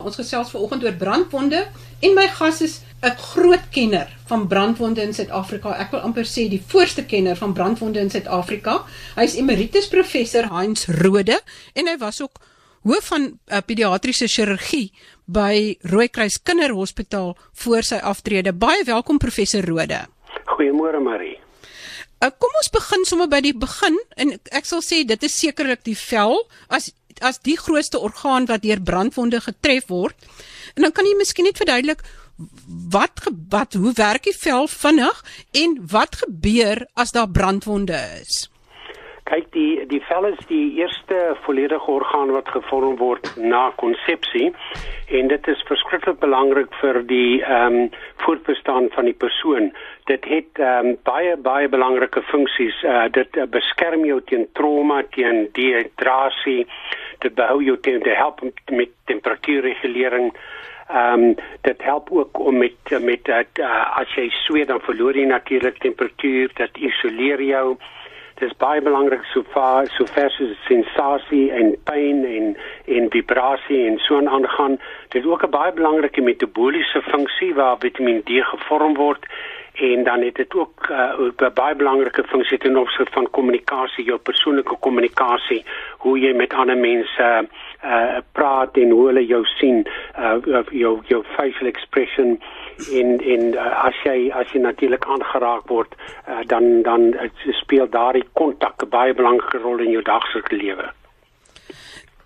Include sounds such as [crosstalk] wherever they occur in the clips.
Ons gesels vanoggend oor brandwonde en my gas is 'n groot kenner van brandwonde in Suid-Afrika. Ek wil amper sê die voorste kenner van brandwonde in Suid-Afrika. Hy is emeritus professor Heinz Rode en hy was ook hoof van uh, pediatriese chirurgie by Rooikruis Kinderhospitaal voor sy aftrede. Baie welkom professor Rode. Goeiemôre Marie. Uh, kom ons begin sommer by die begin en ek sal sê dit is sekerlik die vel as as die grootste orgaan wat deur brandwonde getref word. En dan kan jy miskien net verduidelik wat wat hoe werk die vel vinnig en wat gebeur as daar brandwonde is? Kyk die die vel is die eerste volledige orgaan wat gevorm word na konsepsie en dit is verskriklik belangrik vir die ehm um, voortbestaan van die persoon. Dit het um, baie baie belangrike funksies. Uh, dit uh, beskerm jou teen trauma, teen dehydrasie, dit behou jou teen te help met temperatuurregulering. Ehm um, dit help ook om met met dat uh, as jy sweet dan verloor jy natuurlik temperatuur, dit isoleer jou. Dit is baie belangrik so ver so ver as sensasie en pyn en en vibrasie en so aangaan. Dit is ook 'n baie belangrike metabooliese funksie waar Vitamiin D gevorm word en dan het dit ook uh, 'n baie belangrike funksie ten opsigte van kommunikasie, jou persoonlike kommunikasie, hoe jy met ander mense uh praat en hoe hulle jou sien, uh jou jou facial expression en en uh, as jy as jy natuurlik aangeraak word, uh, dan dan speel daardie kontak 'n baie belangrike rol in jou daglikse lewe.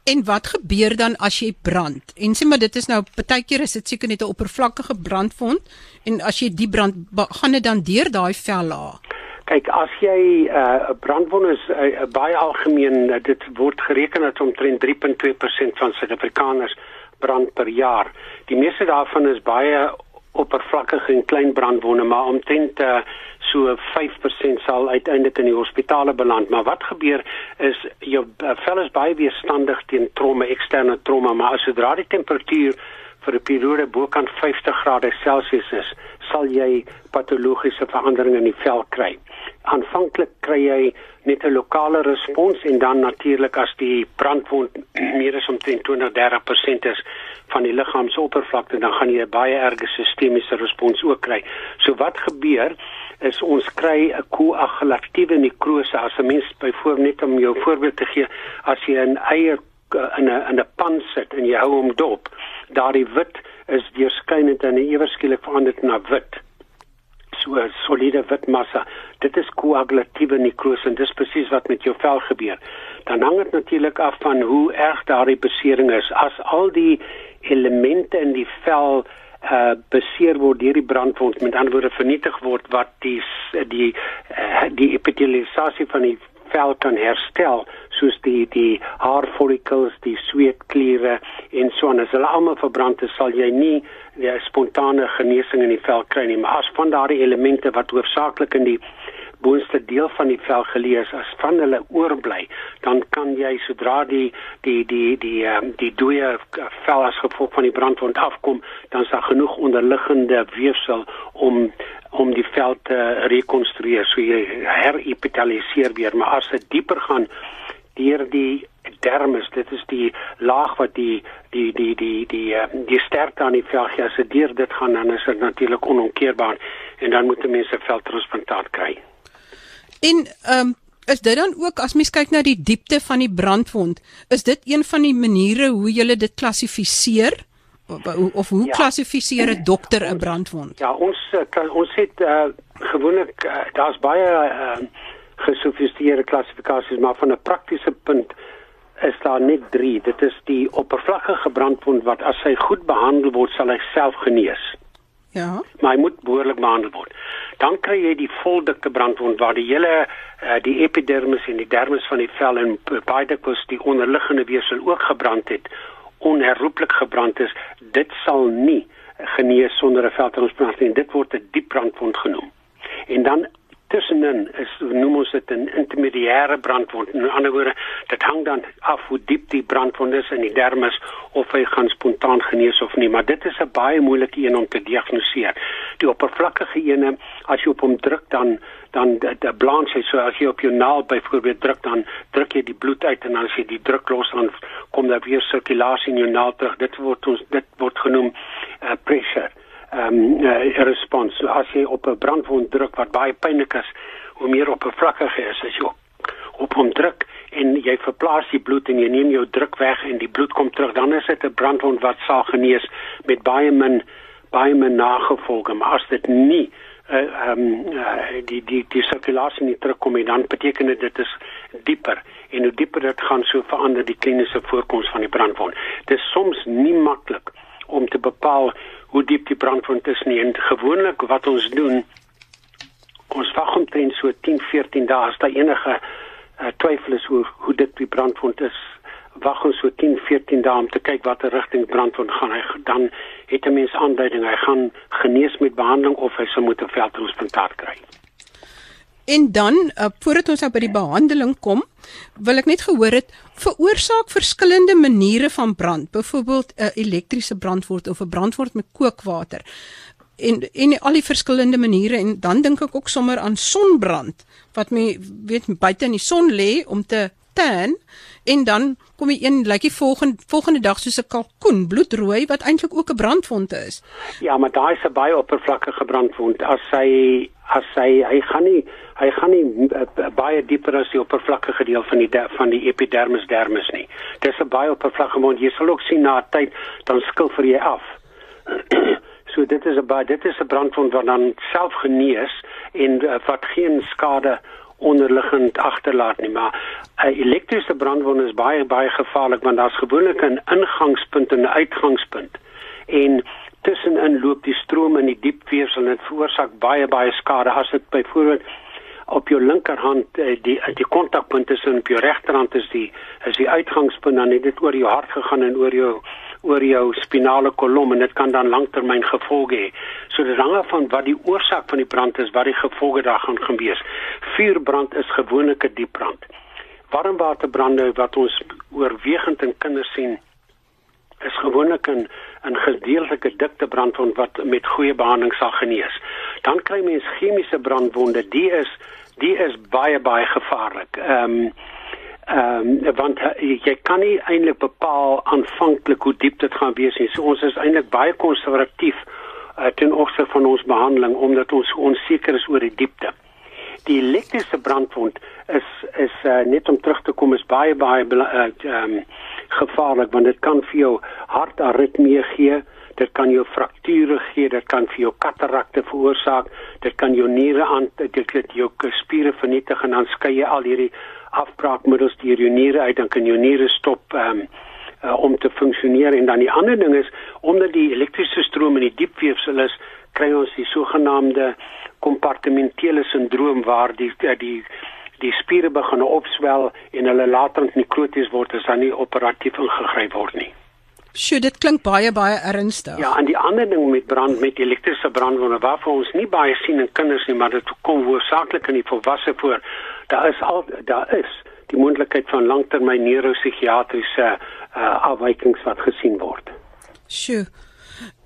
En wat gebeur dan as jy brand? En sê maar dit is nou partykeer is dit seker net 'n oppervlakkige brandwond en as jy die brand gaan dit dan deur daai vel laag. Kyk, as jy 'n uh, brandwond is uh, baie algemeen, uh, dit word gereken dat omtrent 3.2% van Suid-Afrikaners brand per jaar. Die meeste daarvan is baie oppervlakkige en klein brandwonde, maar omtrent uh, so 5% sal uiteindelik in die hospitale beland. Maar wat gebeur is jou uh, vel is baie weerstandig teen trauma, eksterne trauma, maar sodra die temperatuur vir 'n periode bokant 50 grade Celsius is, sal jy patologiese veranderinge in die vel kry. Aanvanklik kry jy net 'n lokale respons en dan natuurlik as die brandwond meer as omtrent 20-30% is van die liggaamsoppervlakte, dan gaan jy 'n baie erge sistemiese respons ook kry. So wat gebeur is ons kry 'n koagulatiewe nekrose as 'n mens byvoorbeeld net om jou voorbeeld te gee, as jy 'n eier eh, in 'n in 'n pan sit en jy hou hom dop, daardie wit is deurskynend en ewe skielik verander na wit. So 'n soliede wit massa. Dit is koagulatiewe nekrose en dis presies wat met jou vel gebeur. Dan hang dit natuurlik af van hoe erg daardie besering is. As al die elemente in die vel uh beseer word deur die brandwond met ander woorde vernietig word wat die die uh, die epitelialisasie van die vel kan herstel soos die die haarfollikels, die sweetkliere en so en as hulle almal verbrand is, sal jy nie 'n spontane genesing in die vel kry nie, maar as van daardie elemente wat hoofsaaklik in die boonste deel van die vel gelees as van hulle oorbly, dan kan jy sodra die die die die um, die dooie vel as gevolg van die brandwond afkom, dan is daar genoeg onderliggende weefsel om om die vel te rekonstrueer, so jy herepitaliseer weer, maar as dit dieper gaan deur die dermis dit is die laag wat die die die die die die, ehm, die sterkte aan die vel gee as dit deur dit gaan dan is dit natuurlik onomkeerbaar en dan moet mense veltransplantaat kry. En ehm um, is dit dan ook as mens kyk na die diepte van die brandwond, is dit een van die maniere hoe jy dit klassifiseer? Of, of hoe ja. klassifiseer 'n dokter 'n brandwond? Ja, ons uh, ons het uh, gewoonlik uh, daar's baie uh, gesofistikeerde klassifikasies, maar van 'n praktiese punt is daar net 3. Dit is die oppervlakkige brandwond wat as hy goed behandel word, sal hy self genees. Ja. Maar hy moet behoorlik behandel word dan kry jy die voldikte brandwond waar die hele uh, die epidermis en die dermis van die vel en baie dikwels die onderliggende weefsel ook gebrand het onherroepelik gebrand is dit sal nie genees sonder 'n veltransplantasie dit word 'n diep brandwond genoem en dan tussenin is noem ons dit 'n intermediêre brandwond. In ander woorde, dit hang dan af hoe diep die brandwond is in die dermis of hy gaan spontaan genees of nie, maar dit is 'n baie moeilike een om te diagnoseer. Die oppervlakkige ene, as jy op hom druk dan dan die blanche hy so as jy op jou naal byvoorbeeld druk dan druk jy die bloed uit en as jy die druk los dan kom daar weer sirkulasie in jou naal terug. Dit word ons dit word genoem uh, pressure ehm um, uh, respons. So as jy op 'n brandwond druk wat baie pynlik is, hoe meer oppervlakkig is as jy op, op hom druk en jy verplaas die bloed en jy neem jou druk weg en die bloed kom terug, dan is dit 'n brandwond wat sal genees met baie min baie min nagevolge. Maar as dit nie ehm uh, um, uh, die die die sirkulasie nie terugkom nie, dan beteken dit dit is dieper en hoe dieper dit gaan, so verander die kliniese voorkoms van die brandwond. Dit is soms nie maklik om te bepaal hoe diep die brandwond is nie. En gewoonlik wat ons doen, ons wag omtrent so 10, 14 dae as daar enige uh, twyfel is hoe hoe dit die brandwond is. Wag ons so 10, 14 dae om te kyk watter rigting brandwond gaan hy dan het 'n mens aanduiding hy gaan genees met behandeling of hy sal moet 'n veldtransplantaat kry. En dan uh, voordat ons nou by die behandeling kom, wil ek net gehoor het veroorsaak verskillende maniere van brand, byvoorbeeld 'n uh, elektriese brandword of 'n brandword met kookwater. En en al die verskillende maniere. En dan dink ek ook sommer aan sonbrand wat my weet buite in die son lê om te tan en dan kom jy een lyk die volgende volgende dag soos 'n kalkoen bloedrooi wat eintlik ook 'n brandwond is. Ja, maar daai is 'n baie oppervlakkige brandwond. As hy as hy hy gaan nie hy gaan nie uh, baie dieper as die oppervlakkige deel van die van die epidermis dermis nie. Dis 'n baie oppervlakkige wond. Jy sal ook sien na tyd dan skil vir jy af. [clears throat] so dit is 'n dit is 'n brandwond wat dan self genees en uh, wat geen skade onderliggend agterlaat nie maar 'n elektriese brandwond is baie baie gevaarlik want daar's gewoonlik 'n ingangspunt en 'n uitgangspunt. En tussenin loop die stroom in die diep weefsel en dit veroorsaak baie baie skade. As dit byvoorbeeld op jou linkerhand eh, die die kontakpunt is en op jou regterhand is die is die uitgangspunt dan het dit oor jou hart gegaan en oor jou oor jou spinale kolom en dit kan dan langtermyn gevolge hê. So dit hang af van wat die oorsaak van die brand is, wat die gevolge daar gaan gewees. Vuurbrand is gewoonlik 'n diep brand. Warmwaterbrande wat ons oorwegend in kinders sien is gewoonlik 'n 'n gedeeltelike dikte brandwond wat met goeie behandeling sal genees. Dan kry mens chemiese brandwonde, die is die is baie baie gevaarlik. Ehm um, Ehm um, want uh, jy kan nie eintlik bepaal aanvanklik hoe diep dit gaan wees nie. So ons is eintlik baie konservatief uh, ten opsigte van ons behandeling omdat ons onseker is oor die diepte. Die elektriese brandwond is is uh, net om terug te kom is baie baie ehm uh, um, gevaarlik want dit kan vir jou hartaritmie gee, dit kan jou frakture gee, dit kan vir jou katarakte veroorsaak, dit kan jou niere aan dit kan jou spiere vernietig en dan skei jy al hierdie afbraakmiddels die jou niere uit dan kan jou niere stop um, uh, om te funksioneer en dan die ander ding is omdat die elektriese stroom in die diepweefsel is kry ons die sogenaamde kompartementele sindroom waar die uh, die die spiere begin opswel en hulle later nekroties word as dan nie operatief ingegryp word nie. Sjoe, dit klink baie baie ernstig. Ja, en die ander ding met brand met elektriese brandwonde waarvoor ons nie baie sien in kinders nie, maar dit kom hoofsaaklik in die volwasse voor daar is al daar is die moontlikheid van langtermyn neuropsigiatriese uh, afwykings wat gesien word. Sjoe.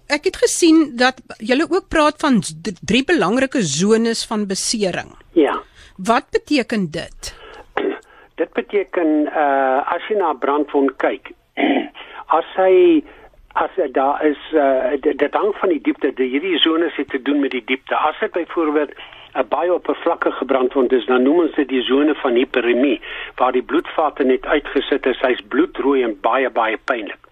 Ek het gesien dat julle ook praat van drie belangrike zones van besering. Ja. Wat beteken dit? Dit beteken uh as jy na brandwond kyk, [clears throat] as hy as daar is uh dit hang van die diepte, die hierdie zones het te doen met die diepte. As dit byvoorbeeld 'n baie oppervlakkige brandwond is, dan noem ons dit die sone van hiperemie waar die bloedvate net uitgesit is, hy's bloedrooi en baie baie pynlik.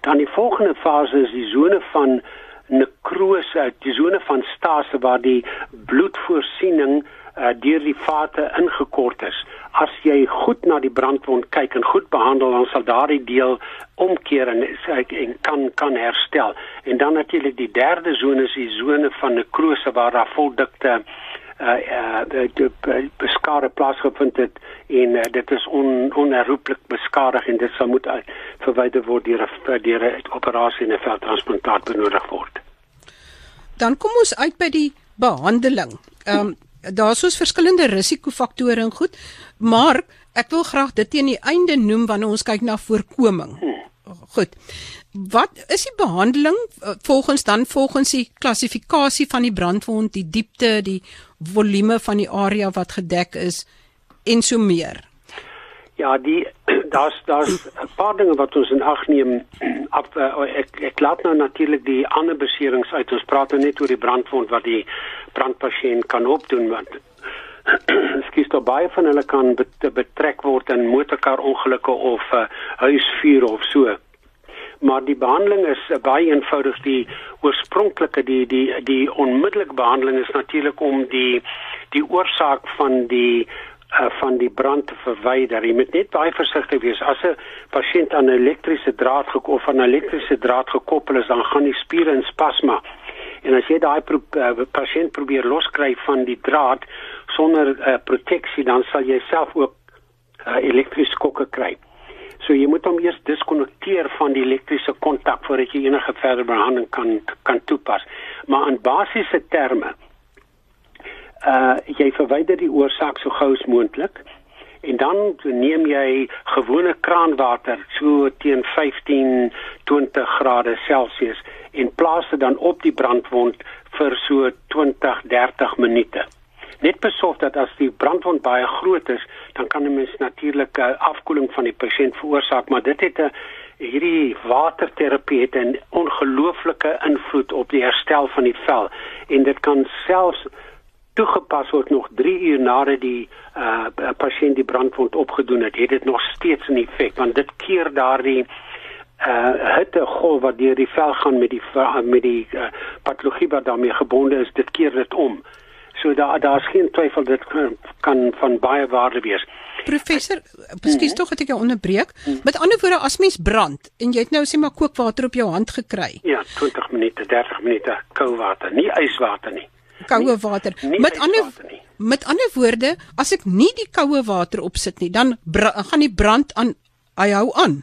Dan die volgende fase is die sone van nekrose, die sone van stase waar die bloedvoorsiening uh, deur die vate ingekort is. As jy goed na die brandwond kyk en goed behandel, dan sal daardie deel omkeer en, en kan kan herstel. En dan natuurlik die derde sone is die sone van nekrose waar daar voldikte uh uh die beskade plaasgevind het en uh, dit is on, onherroepelik beskadig en dit sal moet uit verwyder word deur 'n deur 'n operasie en 'n veldtransplantaat benodig word. Dan kom ons uit by die behandeling. Ehm um, daar's soos verskillende risikofaktore en goed, maar ek wil graag dit teen die einde noem wanneer ons kyk na voorkoming. Goed. Wat is die behandeling eh, volgens dan volgens die klassifikasie van die brandwond, die diepte, die volume van die area wat gedek is en so meer? Ja, die [clears throat] daar's daar's 'n paar dinge wat ons in ag neem. [clears throat] Af, uh, ek ek laat nou natuurlik die ander beserings uit. Ons praat nou net oor die brandwond wat die brandpasiënt kan opdoen want [clears throat] skiet daar baie van hulle kan betrek word in motorkarongelukke of uh, huisvuur of so. Maar die behandeling is uh, baie eenvoudig. Die oorspronklike die die die onmiddellike behandeling is natuurlik om die die oorsaak van die uh, van die brand te verwyder. Jy moet net baie versigtig wees. As 'n pasiënt aan 'n elektriese draad gekoppel of aan 'n elektriese draad gekoppel is, dan gaan die spiere in spasma. En as jy daai pro uh, pasiënt probeer loskry van die draad sonder uh, proteksie, dan sal jy self ook uh, elektriese skokke kry. So jy moet hom eers diskonnekteer van die elektriese kontak voordat jy enige verdere behandeling kan kan toepas. Maar in basiese terme uh jy verwyder die oorsaak so gou as moontlik en dan neem jy gewone kraanwater so teen 15 20 grade Celsius en plaas dit dan op die brandwond vir so 20 30 minute. Net besorg dat as die brandwond baie groot is, dan kan 'n mens natuurlik 'n afkoeling van die pasiënt veroorsaak, maar dit het 'n hierdie waterterapie het 'n ongelooflike invloed op die herstel van die vel en dit kan selfs toegepas word nog 3 uur nadat die uh, pasiënt die brandwond opgedoen het, het dit nog steeds 'n effek want dit keer daardie uh hitte golf wat deur die vel gaan met die met die uh, patologie wat daarmee gebonde is, dit keer dit om. So daar daar's geen twyfel dit kan, kan van baie waarde wees. Professor, mm -hmm. tog het ek jou onderbreek. Mm. Met ander woorde, as mens brand en jy het nou sê maar kookwater op jou hand gekry. Ja, 20 minute, 30 minute koue water, nie yswater nie koue water. Nie, nie met ander met ander woorde, as ek nie die koue water opsit nie, dan gaan die brand aan hy hou aan.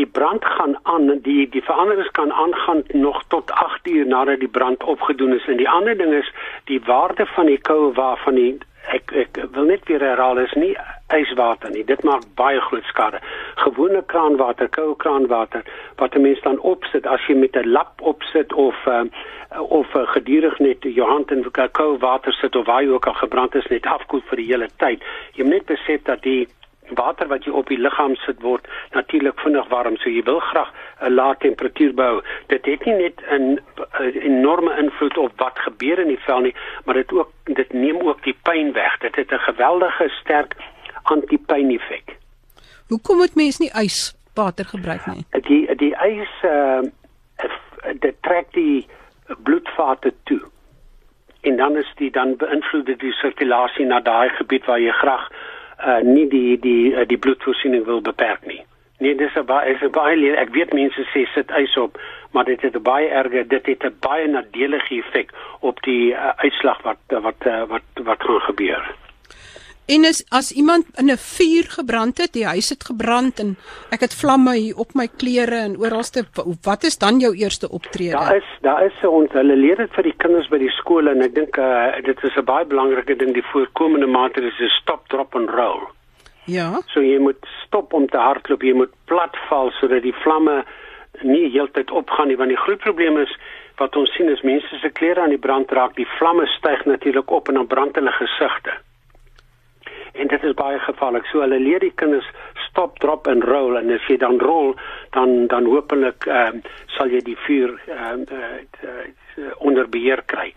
Die brand gaan aan, die die veranderings kan aangaan nog tot 8 uur nadat die brand opgedoen is en die ander ding is die waarde van die koue water van die ek ek wil net weer herhaal is nie yswater nie. Dit maak baie groot skade. Gewone kraanwater, koue kraanwater wat 'n mens dan opsit as jy met 'n lap opsit of uh, of uh, gedurig net jou hand in koue water sit of waar jy ook al gebrand is net afkoel vir die hele tyd. Jy moet net besef dat die water wat jy op die liggaam sit word natuurlik vinnig warm so jy wil graag 'n lae temperatuur behou dit het nie net 'n enorme invloed op wat gebeur in die vel nie maar dit ook dit neem ook die pyn weg dit het 'n geweldige sterk antipyn effek hoekom moet mens nie yswater gebruik nie die die ys uh, dit trek die bloedvate toe en dan is die dan beïnvloed dit die sirkulasie na daai gebied waar jy graag uh nie die die uh, die bloedvoorsiening wil beperk nie. Nee, dis 'n baie is 'n baie leer. Ek weet mense sê sit ys op, maar dit het 'n baie erge dit het 'n baie nadelige effek op die uh, uitslag wat wat uh, wat wat gaan gebeur. En as as iemand in 'n vuur gebrand het, die huis het gebrand en ek het vlamme hier op my klere en oralste wat is dan jou eerste optrede? Daar is daar is ons hulle leer dit vir die kinders by die skole en ek dink uh, dit is 'n baie belangrike ding die voorkomende maatreëls is stop drop and roll. Ja. So jy moet stop om te hardloop, jy moet platval sodat die vlamme nie heeltyd opgaan nie want die groot probleem is wat ons sien is mense se klere aan die brand raak, die vlamme styg natuurlik op en dan brand hulle gesigte en dit is baie gevaarlik. So hulle leer die kinders stop, drop en roll en as jy dan rol, dan dan hopelik ehm uh, sal jy die vuur ehm uh, uh, onder beheer kry.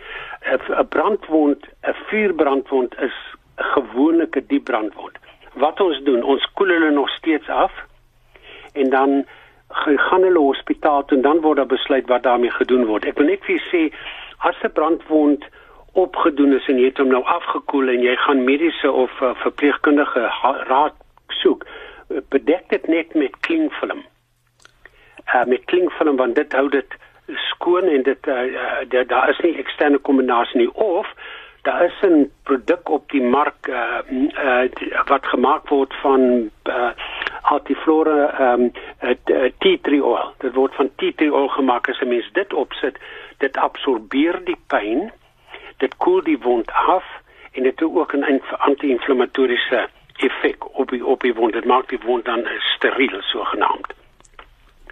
'n Brandwond, 'n vuurbrandwond is 'n gewone diep brandwond. Wat ons doen, ons koel hulle nog steeds af en dan gaan hulle hospitaal toe en dan word daar besluit wat daarmee gedoen word. Ek wil net vir sê as 'n brandwond opgedoen is en jy het hom nou afgekoel en jy gaan mediese of uh, verpleegkundige raad soek, bedek dit net met klingfilm. Uh, met klingfilm want dit hou dit skoon en dit uh, uh, daar is nie eksterne kombinasie nie of daar is 'n produk op die mark uh, uh, wat gemaak word van uh, Altiflora um, uh, tea tree oil. Dit word van tea tree oil gemaak as 'n mens dit opsit, dit absorbeer die pyn dit koel die wond af en dit het ook 'n anti-inflammatoriese effek op die op die wond. Dit maak die wond dan steriel sogenaamd.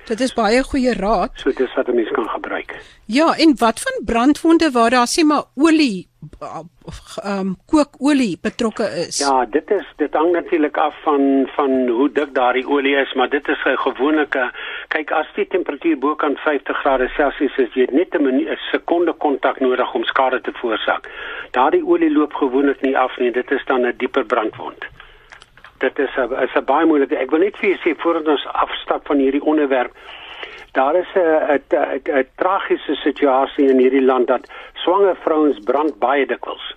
Dit is baie goeie raad. So dis wat 'n mens kan gebruik. Ja, en wat van brandwonde waar daar sê maar olie ehm um, kookolie betrokke is? Ja, dit is dit hang natuurlik af van van hoe dik daardie olie is, maar dit is 'n gewone kyk as die temperatuur bo kan 50 grade Celsius is, jy het net 'n sekonde kontak nodig om skade te veroorsaak. Daardie olie loop gewoonlik nie af nie, dit is dan 'n dieper brandwond dit is 'n is 'n baie moeilike. Ek wil net vir julle sê voordat ons afstap van hierdie onderwerp, daar is 'n 'n tragiese situasie in hierdie land dat swanger vrouens brand baie dikwels.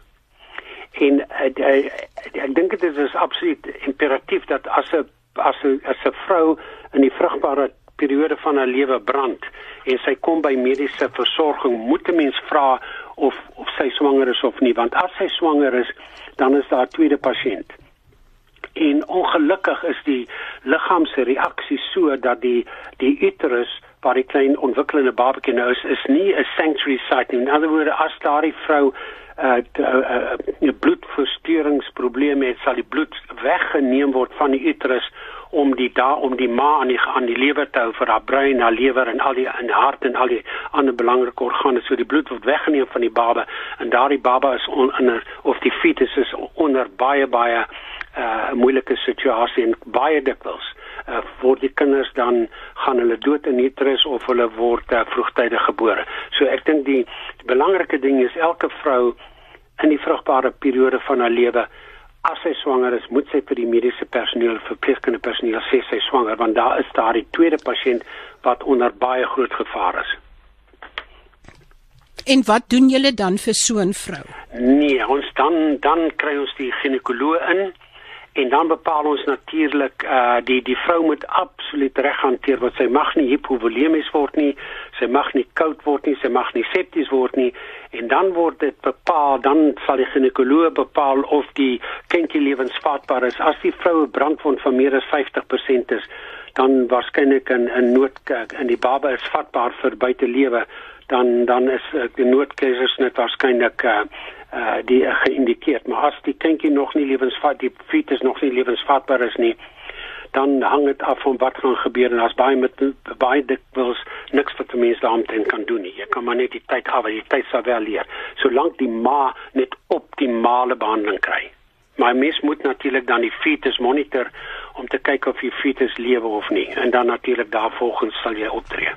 En ek ek dink dit is absoluut imperatief dat as 'n as 'n as 'n vrou in die vrugbare periode van haar lewe brand en sy kom by mediese versorging, moet 'n mens vra of of sy swanger is of nie, want as sy swanger is, dan is daar 'n tweede pasiënt en ongelukkig is die liggaam se reaksie so dat die die uterus waar die klein ontwikkelende babatjie nou is is nie 'n sanctuary site nie. In ander woorde as daardie vrou 'n uh, uh, uh, bloedversteuringsprobleme het, sal die bloed weggeneem word van die uterus om die da om die ma aan die aan die lewer te hou vir haar brein, haar lewer en al die in hart en al die ander belangrike organe. So die bloed word weggeneem van die baba en daardie baba is onder of die fetus is onder baie baie uh, moeilike situasie en baie dikwels uh, word die kinders dan gaan hulle dood in uterus of hulle word uh, vroegtydig gebore. So ek dink die, die belangrike ding is elke vrou in die vrugbare periode van haar lewe as sy swanger is, moet sy vir die mediese personeel, verpleegkundige personeel sê sy swanger want daar is daar die tweede pasiënt wat onder baie groot gevaar is. En wat doen julle dan vir so 'n vrou? Nee, ons dan dan kry ons die ginekoloog in en dan bepaal ons natuurlik uh die die vrou moet absoluut reg hanteer wat sy mag nie hipovolemies word nie, sy mag nie koud word nie, sy mag nie septies word nie en dan word dit bepaal dan sal die ginekoloog bepaal of die kindjie lewensvatbaar is. As die vroue brandwond van meer as 50% is, dan waarskynlik 'n 'n nood in die baba is vatbaar vir buitelewe, dan dan is uh, die noodkeisersnit waarskynlik uh uh die uh, geïndikeer maar as die kindjie nog nie lewensvat die fetus nog nie lewensvatbaar is nie dan hang dit af van wat gaan gebeur en as baie met baie dikwels niks wat die mens daaromtrent kan doen nie. Jy kan maar net die tyd af die tyd sal wel leer. Solank die ma net optimale behandeling kry. Maar mens moet natuurlik dan die fetus monitor om te kyk of die fetus lewe of nie. En dan natuurlik daarvolgens sal jy optree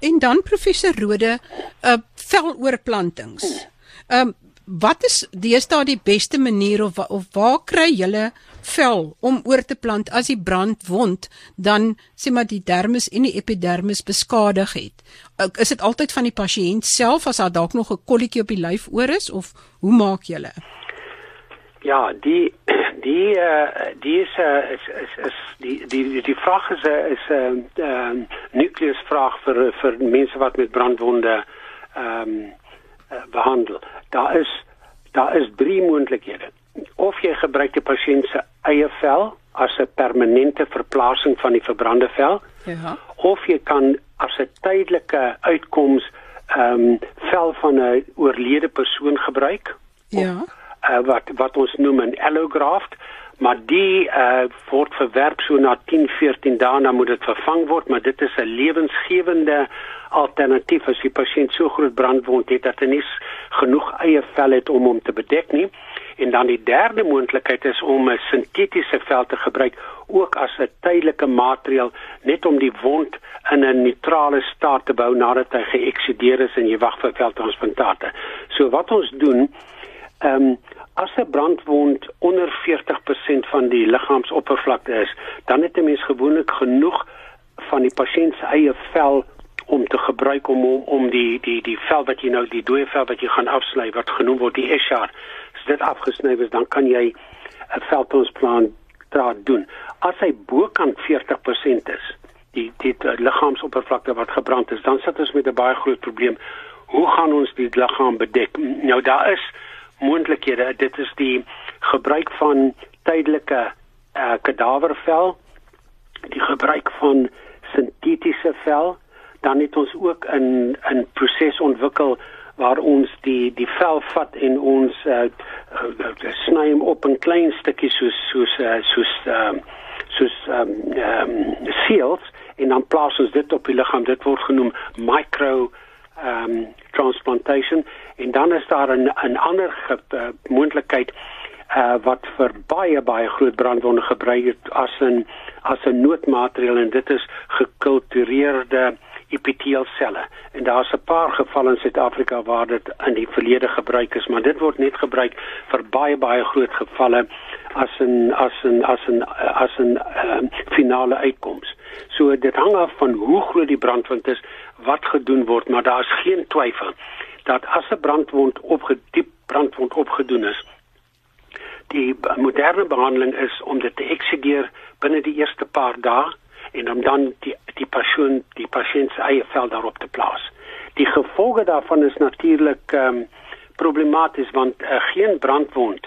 en dan professor Rode uh, veloorplantings um, wat is deesdae die beste manier of of waar kry julle vel om oor te plant as die brandwond dan sê maar die dermis en die epidermis beskadig het? Is dit altyd van die pasiënt self as daar dalk nog 'n kolletjie op die lyf oor is of hoe maak julle? Ja, die die uh, die is, uh, is is is die die die vraag is is 'n uh, uh, nukleusvraag vir vir mense wat met brandwonde ehm um, uh, behandel. Daar is daar is drie moontlikhede. Of jy gebruik die pasiënt se eie vel as 'n permanente verplasing van die verbrande vel. Ja. Of jy kan as 'n tydelike uitkoms ehm um, vel van 'n oorlede persoon gebruik. Ja. Uh, wat wat ons noem 'n allograft maar die uh, word verwerp so na 10 14 dae dan moet dit vervang word maar dit is 'n lewensgewende alternatief as die pasiënt so groot brandwond het dat hy nie genoeg eie vel het om hom te bedek nie. En dan die derde moontlikheid is om 'n sintetiese vel te gebruik ook as 'n tydelike materiaal net om die wond in 'n neutrale staat te bou nadat hy geëksideer is en jy wag vir veltransplantate. So wat ons doen, ehm um, as 'n brandwond onder 40% van die liggaamsoppervlakte is, dan het 'n mens gewoonlik genoeg van die pasiënt se eie vel om te gebruik om om, om die die die vel wat jy nou die dooie vel wat jy gaan afsny wat genoem word die eschar as dit afgesny is dan kan jy 'n veltransplant daar doen. As hy bokant 40% is die, die liggaamsoppervlakte wat gebrand is dan sit ons met 'n baie groot probleem. Hoe gaan ons die liggaam bedek? Nou daar is moontlikhede dit is die gebruik van tydelike uh, kadavervel die gebruik van sintetiese vel. Dan het ons ook 'n 'n proses ontwikkel waar ons die die vel vat en ons uh, uh, sny hom op in klein stukkies soos soos uh, soos uh, soos ehm um, um, seals en dan plaas ons dit op die liggaam dit word genoem micro ehm um, transplantation en dan is daar 'n 'n ander uh, moontlikheid uh, wat vir baie baie groot brandwonde gebruik het as 'n as 'n noodmaatreël en dit is gekultureerde epiteelselle en daar's 'n paar gevalle in Suid-Afrika waar dit in die verlede gebruik is maar dit word net gebruik vir baie baie groot gevalle as 'n as 'n as 'n as 'n um, finale uitkoms. So dit hang af van hoe groot die brandwond is, wat gedoen word, maar daar is geen twyfel dat as 'n brandwond opgediep brandwond opgedoen is, die moderne behandeling is om dit te eksigeer binne die eerste paar dae en om dan die die persoon die pasiënt se eie vel daarop te plaas. Die gevolge daarvan is natuurlik ehm um, problematies want uh, geen brandwond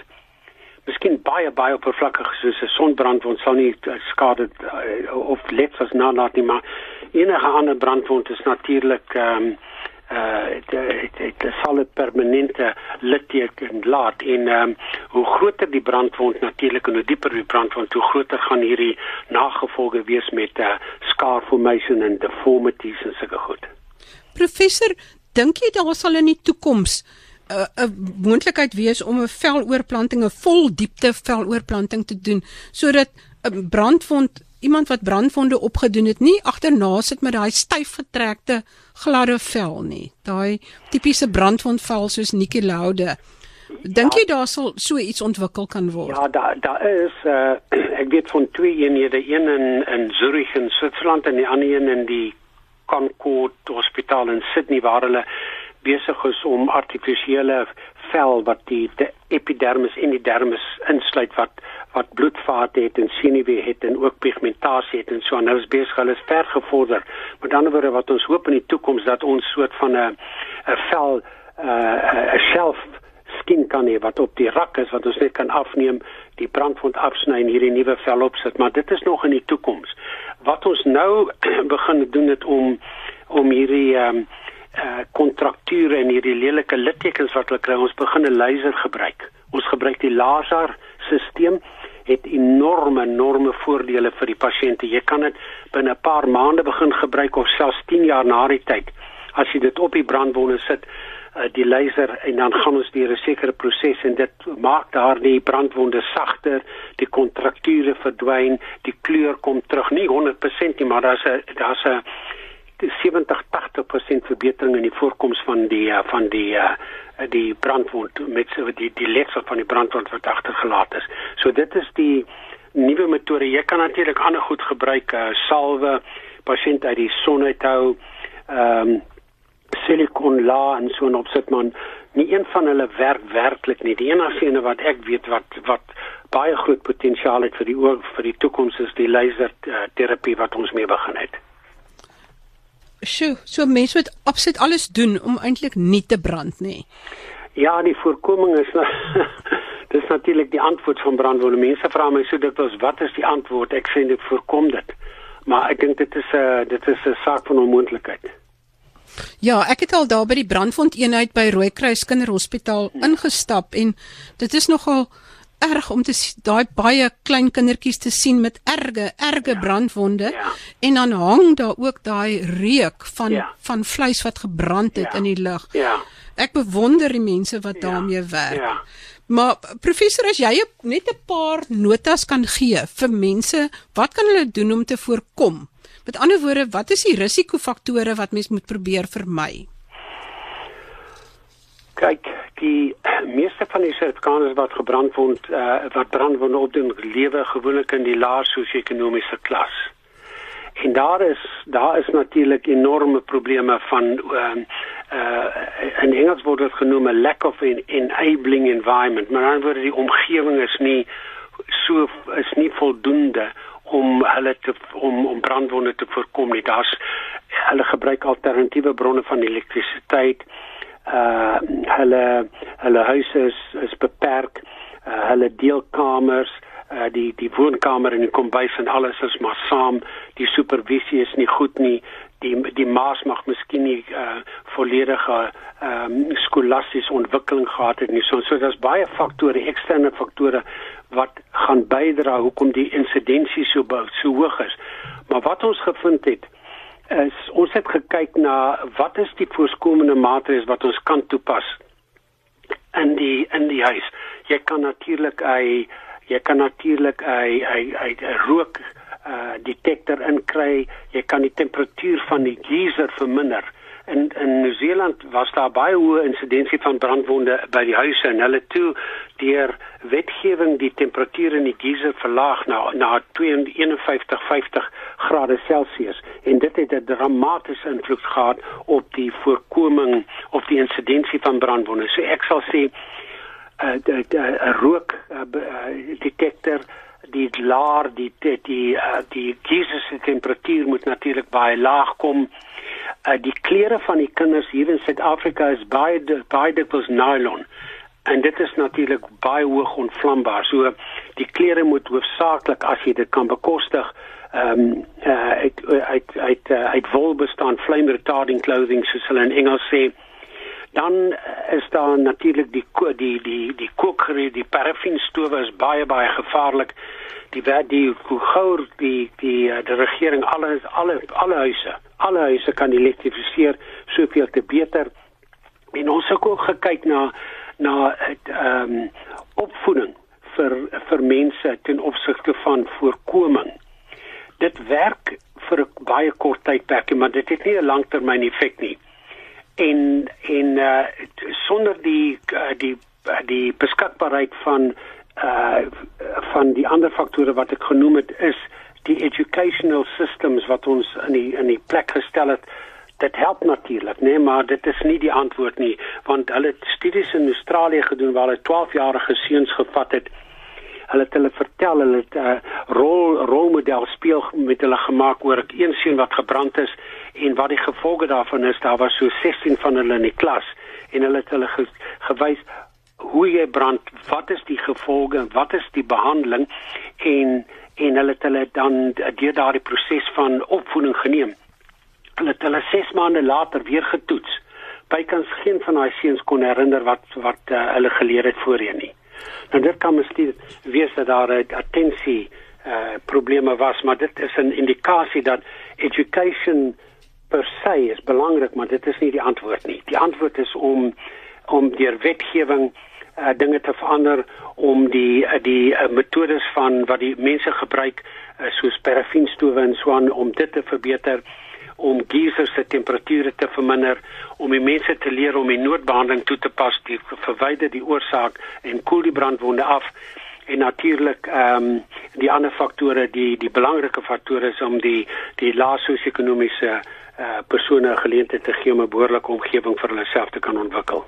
miskien baie baie oppervlakkig soos 'n sonbrandwond sal nie uh, skade uh, of letsels nalat nie maar enige ander brandwond is natuurlik ehm um, uh dit dit sal 'n permanente litteken laat en ehm um, hoe groter die brandwond natuurlik en hoe dieper die brandwond hoe groter gaan hierdie nagevolge wees met uh scar formation en deformities en sulke goed. Professor, dink jy daar sal in die toekoms 'n uh, moontlikheid wees om 'n veloorplanting, 'n vol diepte veloorplanting te doen sodat 'n brandwond iemand wat brandwonde opgedoen het nie agterna sit met daai styf getrekte gladde vel nie. Daai tipiese brandwondvel soos Nikki Laude. Dink jy ja, daar sal so iets ontwikkel kan word? Ja, daar daar is uh, [clears throat] ek weet van twee eenhede, een in in Zurich in Switserland en die ander een in die Concord Hospitaal in Sydney waar hulle besig is om artifisiële vel wat die, die epidermis en die dermis insluit wat wat bloedvate het en senuwee het en ook pigmentasie het en so en nou is besig hulle is ver gevorder. Met ander woorde wat ons hoop in die toekoms dat ons soort van 'n 'n vel eh, 'n shelf skin kan hê wat op die rak is wat ons net kan afneem, die brandwond afsny en hierdie nuwe vel opsit, maar dit is nog in die toekoms. Wat ons nou [clears throat] begin doen het om om hierdie ehm um, uh kontrakture en hierdie lelike littekens wat hulle kry, ons begin 'n laser gebruik. Ons gebruik die laser stelsel het enorme enorme voordele vir die pasiënte. Jy kan dit binne 'n paar maande begin gebruik of selfs 10 jaar na die tyd. As jy dit op die brandwonde sit, uh, die laser en dan gaan ons deur 'n sekere proses en dit maak daardie brandwonde sagter, die kontrakture verdwyn, die kleur kom terug, nie 100% nie, maar daar's 'n daar's 'n 70-80% verbetering in die voorkoms van die uh, van die uh, die brandwond met die die letsel van die brandwond wat agtergelaat is. So dit is die nuwe metode. Jy kan natuurlik ander goed gebruik, uh, salwe, pasiënt uit die son uithou, ehm um, silikon la en so 'n opsetman. Nie een van hulle werk werklik nie. Die enigste ene wat ek weet wat wat baie groot potensiaal het vir die oor vir die toekoms is die laser terapie wat ons mee begin het. Sjoe, so mense moet absoluut alles doen om eintlik nie te brand nie. Ja, die voorkoming is nou [laughs] dis natuurlik die antwoord van brandwonde. Mense vra my so dit was wat is die antwoord? Ek sê dit voorkom dit. Maar ek dink dit is 'n uh, dit is 'n saak van onmoontlikheid. Ja, ek het al daar by die brandwond eenheid by Rooikruis Kinderhospitaal ingestap en dit is nogal erg om te daai baie klein kindertjies te sien met erge erge ja. brandwonde ja. en dan hang daar ook daai reuk van ja. van vleis wat gebrand het ja. in die lug. Ja. Ek bewonder die mense wat ja. daarmee werk. Ja. Maar professor as jy net 'n paar notas kan gee vir mense, wat kan hulle doen om te voorkom? Met ander woorde, wat is die risikofaktore wat mens moet probeer vermy? Kyk, die [clears throat] meeste van die Suid-Afrikaners wat gebrand word, uh, wat brandwonde opdoen, lewe gewoonlik in die lae sosio-ekonomiese klas. En daar is daar is natuurlik enorme probleme van ehm uh, uh, in Engels word dit genoem 'n lack of an enabling environment. Maar word die omgewing is nie so is nie voldoende om hulle te om om brandwonde te voorkom nie. Daar's hulle gebruik alternatiewe bronne van elektrisiteit hulle hulle huise is is beperk uh, hulle deelkamers uh die die woonkamer en die kombuis en alles is maar saam die supervisie is nie goed nie die die maas mag miskien nie uh, volledige ehm um, skolastiese ontwikkeling gehad het nie. So so daar's baie faktore, eksterne faktore wat gaan bydra hoekom die insidensie so so hoog is. Maar wat ons gevind het is ons het gekyk na wat is die voorkomende maatreëls wat ons kan toepas in die in die huis. Jy kan natuurlik hy jy kan natuurlik hy hy hy rook uh detektor inkry. Jy kan die temperatuur van die geyser verminder in in Nieu-Seeland was daar baie hoë insidensie van brandwonde by die huise en hulle toe deur wetgewing die temperatuur in die geyser verlaag na na 51 50 grade Celsius en dit het 'n dramatiese invloed gehad op die voorkoming of die insidensie van brandwonde. So ek sal sê 'n uh, 'n rook uh, uh, detektor die laar die die die, uh, die geyser se temperatuur moet natuurlik baie laag kom uh, die klere van die kinders hier in Suid-Afrika is baie baie dikwels nylon en dit is natuurlik baie hoog onvlambaar. So die klere moet hoofsaaklik as jy dit kan bekostig ehm um, uh, uit uit uit uh, uit wol bestaan flame retarding clothing soos hulle in Engels sê. Dan is daar natuurlik die die die die kookgerei, die paraffin-stowwe is baie baie gevaarlik. Die wat die hoe gouer die die die regering alles alle alle huise alle huise kan elektrifiseer soveel te beter. En ons het ook gekyk na na ehm um, opvoeding vir vir mense ten opsigte van voorkoming. Dit werk vir 'n baie kort tydperk, maar dit het nie 'n langtermyn effek nie. En en uh sonder die uh, die die beskikbaarheid van uh van die ander faktore wat ek genoem het is die educational systems wat ons in die in die plek gestel het. Dit help natuurlik nee maar dit is nie die antwoord nie want hulle het studies in Australië gedoen waar hulle 12-jarige seuns gevat het hulle het hulle vertel hulle het 'n uh, rol rolmodel speel met hulle gemaak oor 'n een seun wat gebrand is en wat die gevolge daarvan is daar was so 16 van hulle in die klas en hulle het hulle ge, gewys hoe jy brand wat is die gevolge wat is die behandeling en en hulle het hulle dan deur daardie proses van opvoeding geneem. Hulle het hulle 6 maande later weer getoets. Bykans geen van daai seuns kon herinner wat wat uh, hulle geleer het voorheen nie. Nou dit kan miskien wees dat daar 'n attensie uh probleme was, maar dit is 'n indikasie dat education per se is belangrik, maar dit is nie die antwoord nie. Die antwoord is om om deur wetgewing uh, dinge te verander om die uh, die uh, metodes van wat die mense gebruik uh, soos paraffin-stowwe en so aan om dit te verbeter om geysers se temperature te verminder om die mense te leer om die noodbehandeling toe te pas die verwyder die oorsaak en koel die brandwonde af en natuurlik ehm um, die ander faktore die die belangrike faktore is om die die lae sosio-ekonomiese uh, persone geleentheid te gee om 'n behoorlike omgewing vir hulle self te kan ontwikkel.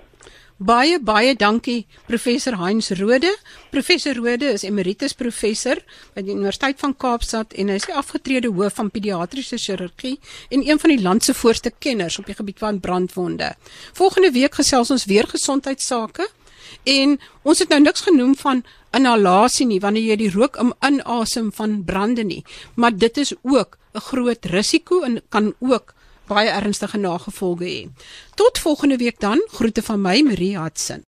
Baie baie dankie professor Heinz Rode. Professor Rode is emeritus professor by die Universiteit van Kaapstad en hy is die afgetrede hoof van pediatriese chirurgie en een van die land se voorste kenners op die gebied van brandwonde. Volgende week gesels ons weer gesondheidsake en ons het nou niks genoem van inhalasie nie wanneer jy die rook inasem van brande nie, maar dit is ook 'n groot risiko en kan ook baie ernstige nagevolge hê. Tot volgende week dan. Groete van my Marie Hudson.